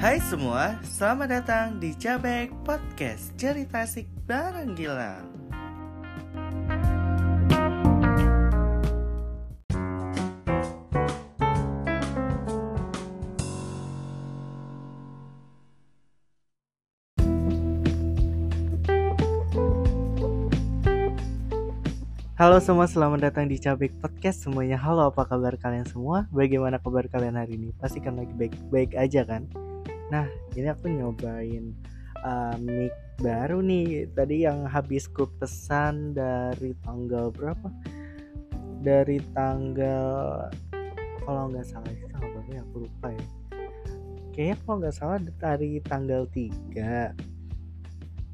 Hai semua, selamat datang di Jabek Podcast Cerita Asik Bareng Gilang Halo semua, selamat datang di Cabek Podcast semuanya. Halo, apa kabar kalian semua? Bagaimana kabar kalian hari ini? Pasti kan lagi baik-baik aja kan? Nah, ini aku nyobain uh, mic baru nih. Tadi yang habis ku pesan dari tanggal berapa? Dari tanggal kalau nggak salah itu tanggal berapa ya? Aku lupa ya. Kayaknya kalau nggak salah dari tanggal 3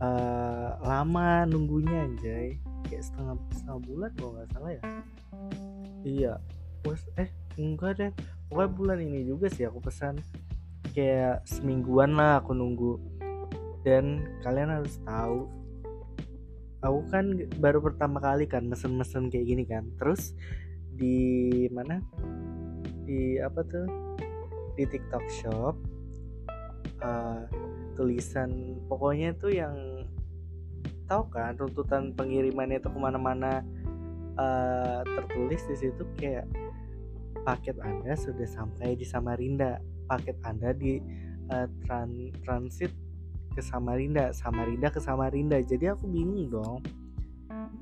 uh, lama nunggunya anjay kayak setengah setengah bulan kalau nggak salah ya iya eh enggak deh pokoknya bulan ini juga sih aku pesan kayak semingguan lah aku nunggu. Dan kalian harus tahu aku kan baru pertama kali kan mesen-mesen kayak gini kan. Terus di mana? Di apa tuh? Di TikTok Shop uh, tulisan pokoknya tuh yang tahu kan tuntutan pengirimannya itu ke mana-mana uh, tertulis di situ kayak paket anda sudah sampai di Samarinda paket anda di uh, tran transit ke Samarinda Samarinda ke Samarinda. Jadi aku bingung dong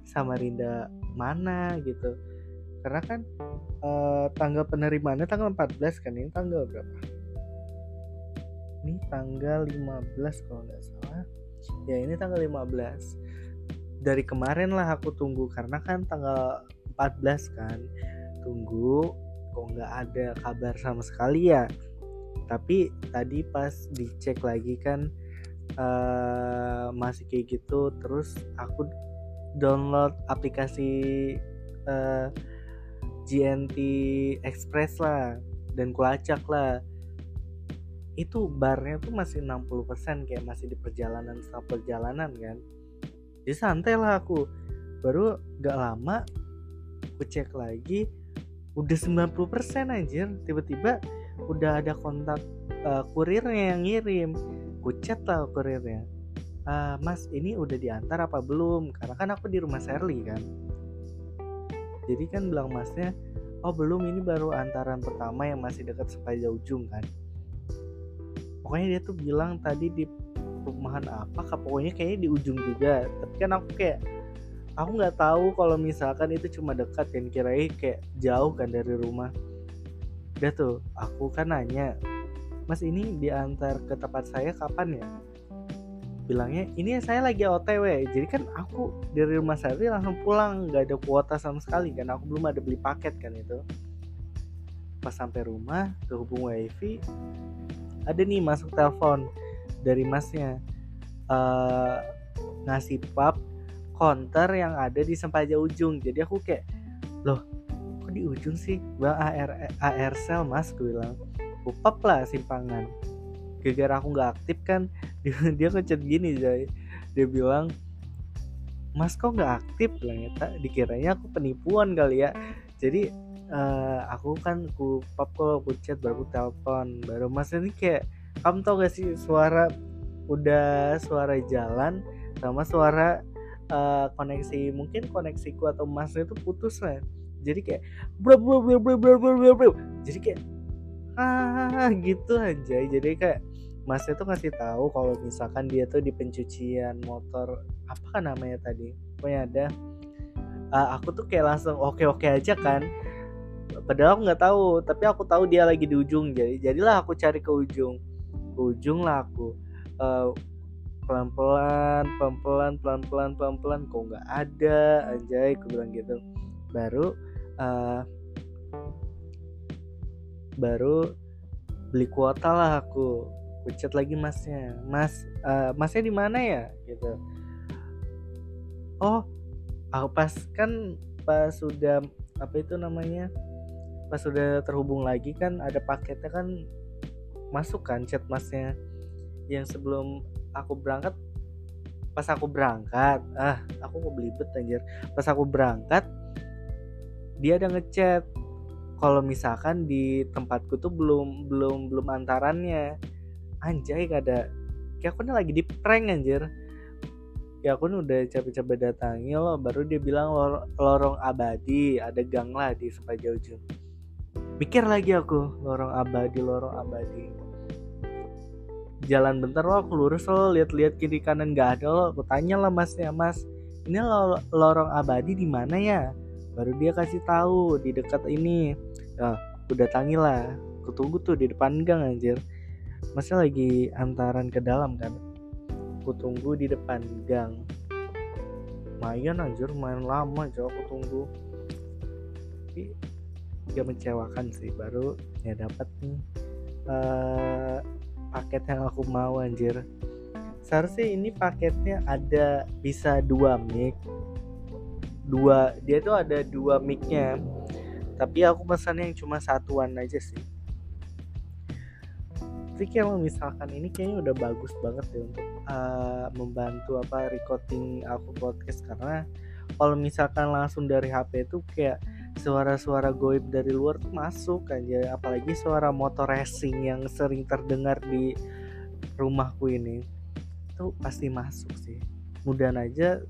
Samarinda mana gitu. Karena kan uh, tanggal penerimaannya tanggal 14 kan ini tanggal berapa? Ini tanggal 15 kalau nggak salah. Ya ini tanggal 15 dari kemarin lah aku tunggu karena kan tanggal 14 kan. Tunggu kok nggak ada kabar sama sekali ya tapi tadi pas dicek lagi kan uh, masih kayak gitu terus aku download aplikasi uh, eh, GNT Express lah dan kulacak lah. Itu barnya tuh masih 60% kayak masih di perjalanan setelah perjalanan kan. Jadi santai lah aku. Baru gak lama aku cek lagi udah 90% anjir. Tiba-tiba udah ada kontak uh, kurirnya yang ngirim. Aku chat lah kurirnya. Uh, mas ini udah diantar apa belum? Karena kan aku di rumah Sherly kan. Jadi kan bilang masnya oh belum ini baru antaran pertama yang masih dekat jauh ujung kan. Pokoknya dia tuh bilang tadi di perumahan apa kak pokoknya kayaknya di ujung juga. Tapi kan aku kayak aku nggak tahu kalau misalkan itu cuma dekat kan kirain kayak jauh kan dari rumah udah tuh aku kan nanya mas ini diantar ke tempat saya kapan ya? Bilangnya ini saya lagi otw jadi kan aku dari rumah saya langsung pulang nggak ada kuota sama sekali kan aku belum ada beli paket kan itu. Pas sampai rumah kehubung wifi ada nih masuk telepon dari masnya uh, ngasih pap konter yang ada di Sempaja Ujung. Jadi aku kayak loh di ujung sih. Bang AR AR sel mas gue bilang. Upap lah simpangan. Gara-gara aku nggak aktif kan. Dia, dia ngechat gini jadi dia bilang mas kok nggak aktif? Bilang ya dikiranya aku penipuan kali ya. Jadi uh, aku kan ku pop call ku chat baru ku telepon. Baru mas ini kayak kamu tau gak sih suara udah suara jalan sama suara uh, koneksi mungkin koneksiku atau masnya itu putus lah jadi kayak bro bro bro bro bro bro bro jadi kayak ah gitu aja jadi kayak masnya tuh ngasih tahu kalau misalkan dia tuh di pencucian motor apa kan namanya tadi? Pokoknya ada. Uh, aku tuh kayak langsung oke oke aja kan. Padahal aku nggak tahu tapi aku tahu dia lagi di ujung. Jadi jadilah aku cari ke ujung. Ke ujung lah aku. Eh, uh, pelan pelan pelan pelan pelan pelan pelan kok nggak ada? Anjay aku bilang gitu. Baru uh, baru beli kuota lah aku. Aku lagi masnya. Mas uh, masnya di mana ya? Gitu. Oh aku pas kan pas sudah apa itu namanya? Pas sudah terhubung lagi kan ada paketnya kan masuk kan chat masnya. Yang sebelum aku berangkat pas aku berangkat ah aku mau belibet anjir. Pas aku berangkat dia ada ngechat. Kalau misalkan di tempatku tuh belum belum belum antarannya. Anjay ada. Kayak aku nih lagi di prank anjir. Ya aku nih udah capek-capek datangi lo baru dia bilang lor lorong abadi ada gang lah di Sepaja mikir lagi aku lorong abadi lorong abadi. Jalan bentar lo aku lurus lo lihat-lihat kiri kanan nggak ada lo. Aku tanya lah masnya mas ini lorong abadi di mana ya baru dia kasih tahu di dekat ini ya udah tangi lah kutunggu tuh di depan gang anjir. Masa lagi antaran ke dalam kan? Aku tunggu di depan gang. Lumayan anjir main lama aja aku tunggu. Tapi gak mengecewakan sih baru ya dapat nih uh, paket yang aku mau anjir. Seharusnya ini paketnya ada bisa dua mic dua dia tuh ada dua micnya. Tapi aku pesannya yang cuma satuan aja sih. Tapi kalau misalkan ini kayaknya udah bagus banget ya untuk uh, membantu apa recording aku podcast. Karena kalau misalkan langsung dari HP itu kayak suara-suara goib dari luar tuh masuk aja. Apalagi suara motor racing yang sering terdengar di rumahku ini itu pasti masuk sih. Mudah aja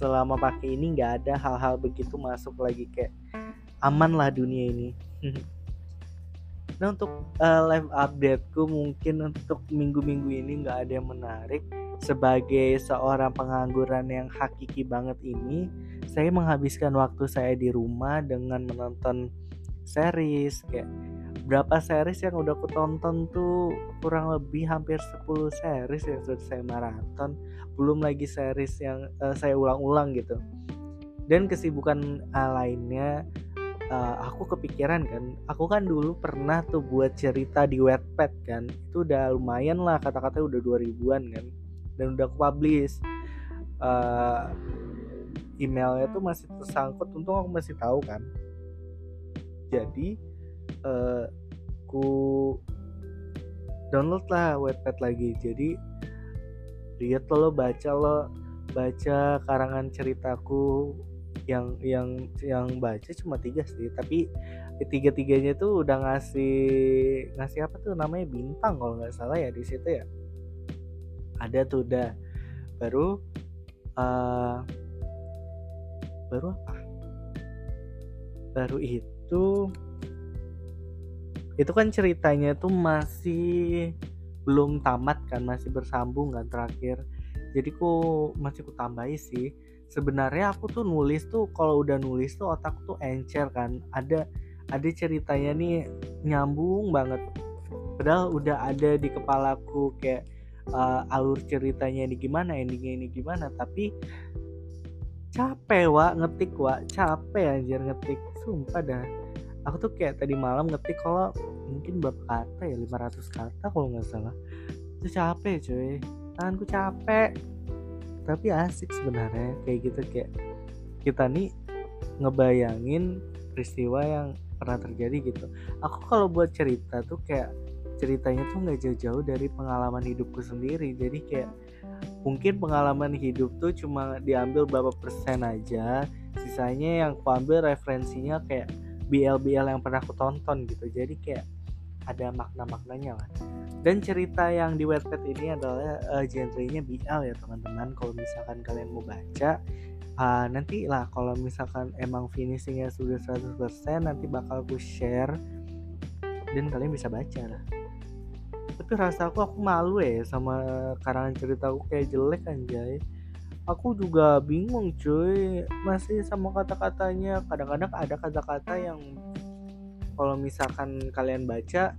selama pakai ini nggak ada hal-hal begitu masuk lagi kayak aman lah dunia ini. Nah untuk uh, live updateku mungkin untuk minggu-minggu ini nggak ada yang menarik. Sebagai seorang pengangguran yang hakiki banget ini saya menghabiskan waktu saya di rumah dengan menonton series kayak berapa series yang udah aku tonton tuh kurang lebih hampir 10 series yang sudah saya maraton. Belum lagi series yang uh, saya ulang-ulang gitu. Dan kesibukan uh, lainnya uh, aku kepikiran kan aku kan dulu pernah tuh buat cerita di Wattpad kan. Itu udah lumayan lah kata-kata udah 2000-an kan dan udah aku publish. Uh, emailnya tuh masih tersangkut untung aku masih tahu kan. Jadi uh, aku download lah Wattpad lagi. Jadi lihat lo baca lo baca karangan ceritaku yang yang yang baca cuma tiga sih. Tapi tiga tiganya tuh udah ngasih ngasih apa tuh namanya? Bintang kalau nggak salah ya di situ ya. Ada tuh udah. Baru uh, baru apa? Baru itu itu kan ceritanya tuh masih belum tamat kan masih bersambung kan terakhir. Jadi ku masih ku tambahi sih sebenarnya aku tuh nulis tuh kalau udah nulis tuh otak tuh encer kan. Ada ada ceritanya nih nyambung banget. Padahal udah ada di kepalaku kayak uh, alur ceritanya ini gimana endingnya ini gimana tapi capek wa ngetik wa capek anjir ngetik. Sumpah dah aku tuh kayak tadi malam ngetik kalau mungkin berapa kata ya 500 kata kalau nggak salah. Itu capek cuy. Tanganku capek. Tapi asik sebenarnya kayak gitu kayak kita nih ngebayangin peristiwa yang pernah terjadi gitu. Aku kalau buat cerita tuh kayak ceritanya tuh nggak jauh-jauh dari pengalaman hidupku sendiri. Jadi kayak mungkin pengalaman hidup tuh cuma diambil berapa persen aja sisanya yang aku ambil referensinya kayak BL-BL yang pernah aku tonton gitu. Jadi kayak ada makna-maknanya lah. Dan cerita yang di Wattpad ini adalah uh, genrenya BL ya teman-teman. Kalau misalkan kalian mau baca uh, nanti lah kalau misalkan emang finishingnya sudah 100% nanti bakal aku share dan kalian bisa baca lah. Tapi rasa aku aku malu ya sama karangan cerita aku kayak jelek anjay aku juga bingung cuy. Masih sama kata-katanya. Kadang-kadang ada kata-kata yang kalau misalkan kalian baca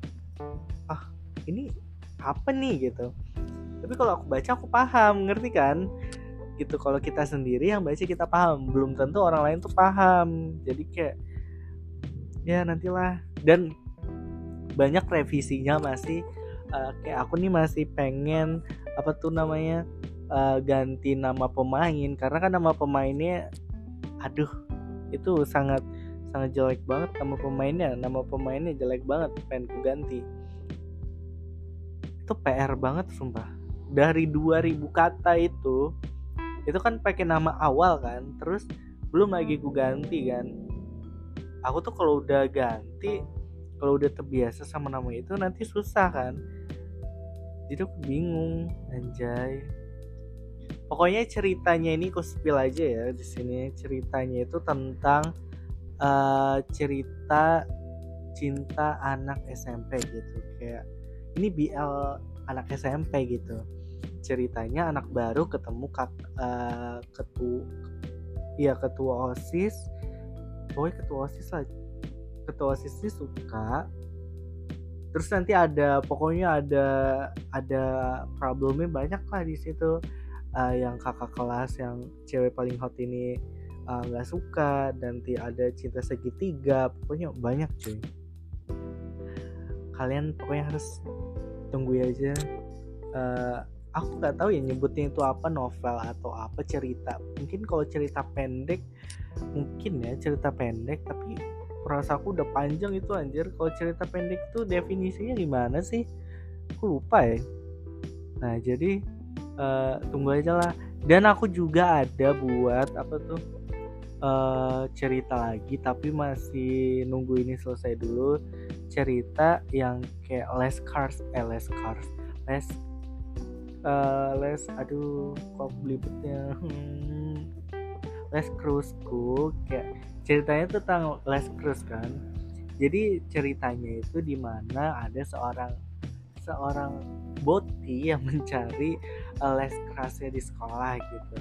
ah ini apa nih? gitu. Tapi kalau aku baca aku paham ngerti kan? Gitu. Kalau kita sendiri yang baca kita paham. Belum tentu orang lain tuh paham. Jadi kayak ya nantilah. Dan banyak revisinya masih uh, kayak aku nih masih pengen apa tuh namanya uh, ganti nama pemain karena kan nama pemainnya aduh itu sangat sangat jelek banget nama pemainnya nama pemainnya jelek banget pengen ku ganti. Itu PR banget sumpah. Dari 2000 kata itu itu kan pakai nama awal kan terus belum lagi ku ganti kan. Aku tuh kalau udah ganti kalau udah terbiasa sama nama itu nanti susah kan. Jadi aku bingung anjay pokoknya ceritanya ini aku spill aja ya di sini. Ceritanya itu tentang uh, cerita cinta anak SMP gitu. Kayak ini BL anak SMP gitu. Ceritanya anak baru ketemu kak uh, ketua iya ketua osis. Pokoknya ketua osis lah. Ketua osis sih suka. Terus nanti ada pokoknya ada ada problemnya banyak lah di situ uh, yang kakak kelas yang cewek paling hot ini eh, nggak uh, suka nanti ada cinta segitiga pokoknya banyak cuy. Kalian pokoknya harus tunggu aja. Uh, aku nggak tahu ya nyebutnya itu apa novel atau apa cerita. Mungkin kalau cerita pendek mungkin ya cerita pendek tapi perasa aku udah panjang itu anjir. Kalau cerita pendek tuh definisinya gimana sih? Aku lupa ya. Nah jadi uh, tunggu aja lah. Dan aku juga ada buat apa tuh uh, cerita lagi tapi masih nunggu ini selesai dulu. Cerita yang kayak less cars eh less cars less uh, les aduh kok belibetnya hmm, les cruiseku kayak ceritanya tentang Les Cruz kan. Jadi ceritanya itu di mana ada seorang seorang boti yang mencari les kerasnya di sekolah gitu.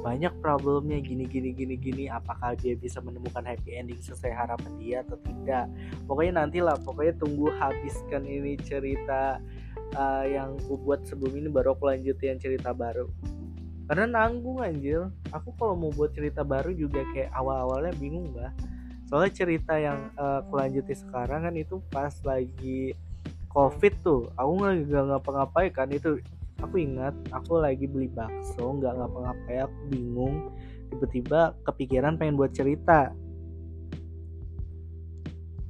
Banyak problemnya gini gini gini gini apakah dia bisa menemukan happy ending sesuai harapan dia atau tidak. Pokoknya nantilah pokoknya tunggu habiskan ini cerita uh, yang ku buat sebelum ini baru aku lanjutin cerita baru. Karena nanggung anjir. Aku kalau mau buat cerita baru juga kayak awal-awalnya bingung bah soalnya cerita yang uh, aku lanjutin sekarang kan itu pas lagi covid tuh. Aku nggak ngapa-ngapain kan itu aku ingat aku lagi beli bakso nggak ngapa-ngapain aku bingung. Tiba-tiba kepikiran pengen buat cerita.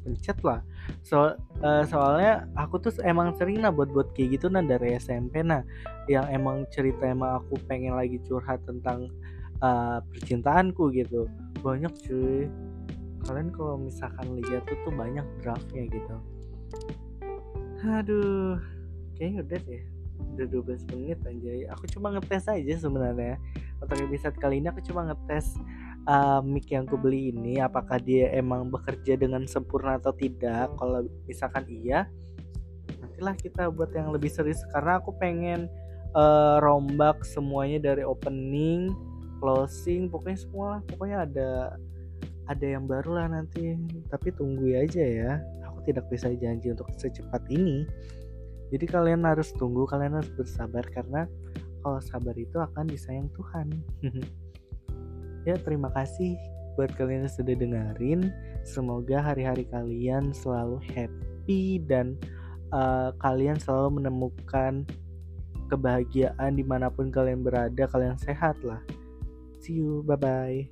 Pencet lah. So uh, soalnya aku tuh emang sering nah buat buat kayak gitu nah dari SMP nah. Yang emang cerita emang aku pengen lagi curhat tentang uh, percintaanku gitu. Banyak cuy. Kalian kalau misalkan lihat tuh tuh banyak draftnya gitu. Aduh kayaknya udah deh udah 12 menit anjay. Aku cuma ngetes aja sebenarnya. Untuk episode kali ini aku cuma ngetes uh, mic yang aku beli ini apakah dia emang bekerja dengan sempurna atau tidak. Kalau misalkan iya nantilah kita buat yang lebih serius. Karena aku pengen uh, rombak semuanya dari opening closing pokoknya semua. Pokoknya ada ada yang baru lah nanti. Tapi tunggu aja ya. Aku tidak bisa janji untuk secepat ini jadi kalian harus tunggu kalian harus bersabar karena kalau sabar itu akan disayang Tuhan. Ya terima kasih buat kalian yang sudah dengerin. Semoga hari-hari kalian selalu happy dan uh, kalian selalu menemukan kebahagiaan di mana pun kalian berada kalian sehat lah see you bye bye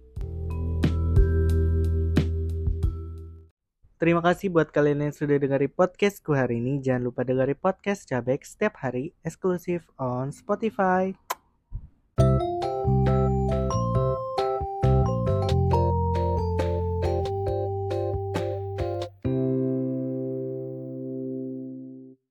Terima kasih buat kalian yang sudah dengerin podcastku hari ini. Jangan lupa dengerin podcast Cabek setiap hari eksklusif on Spotify.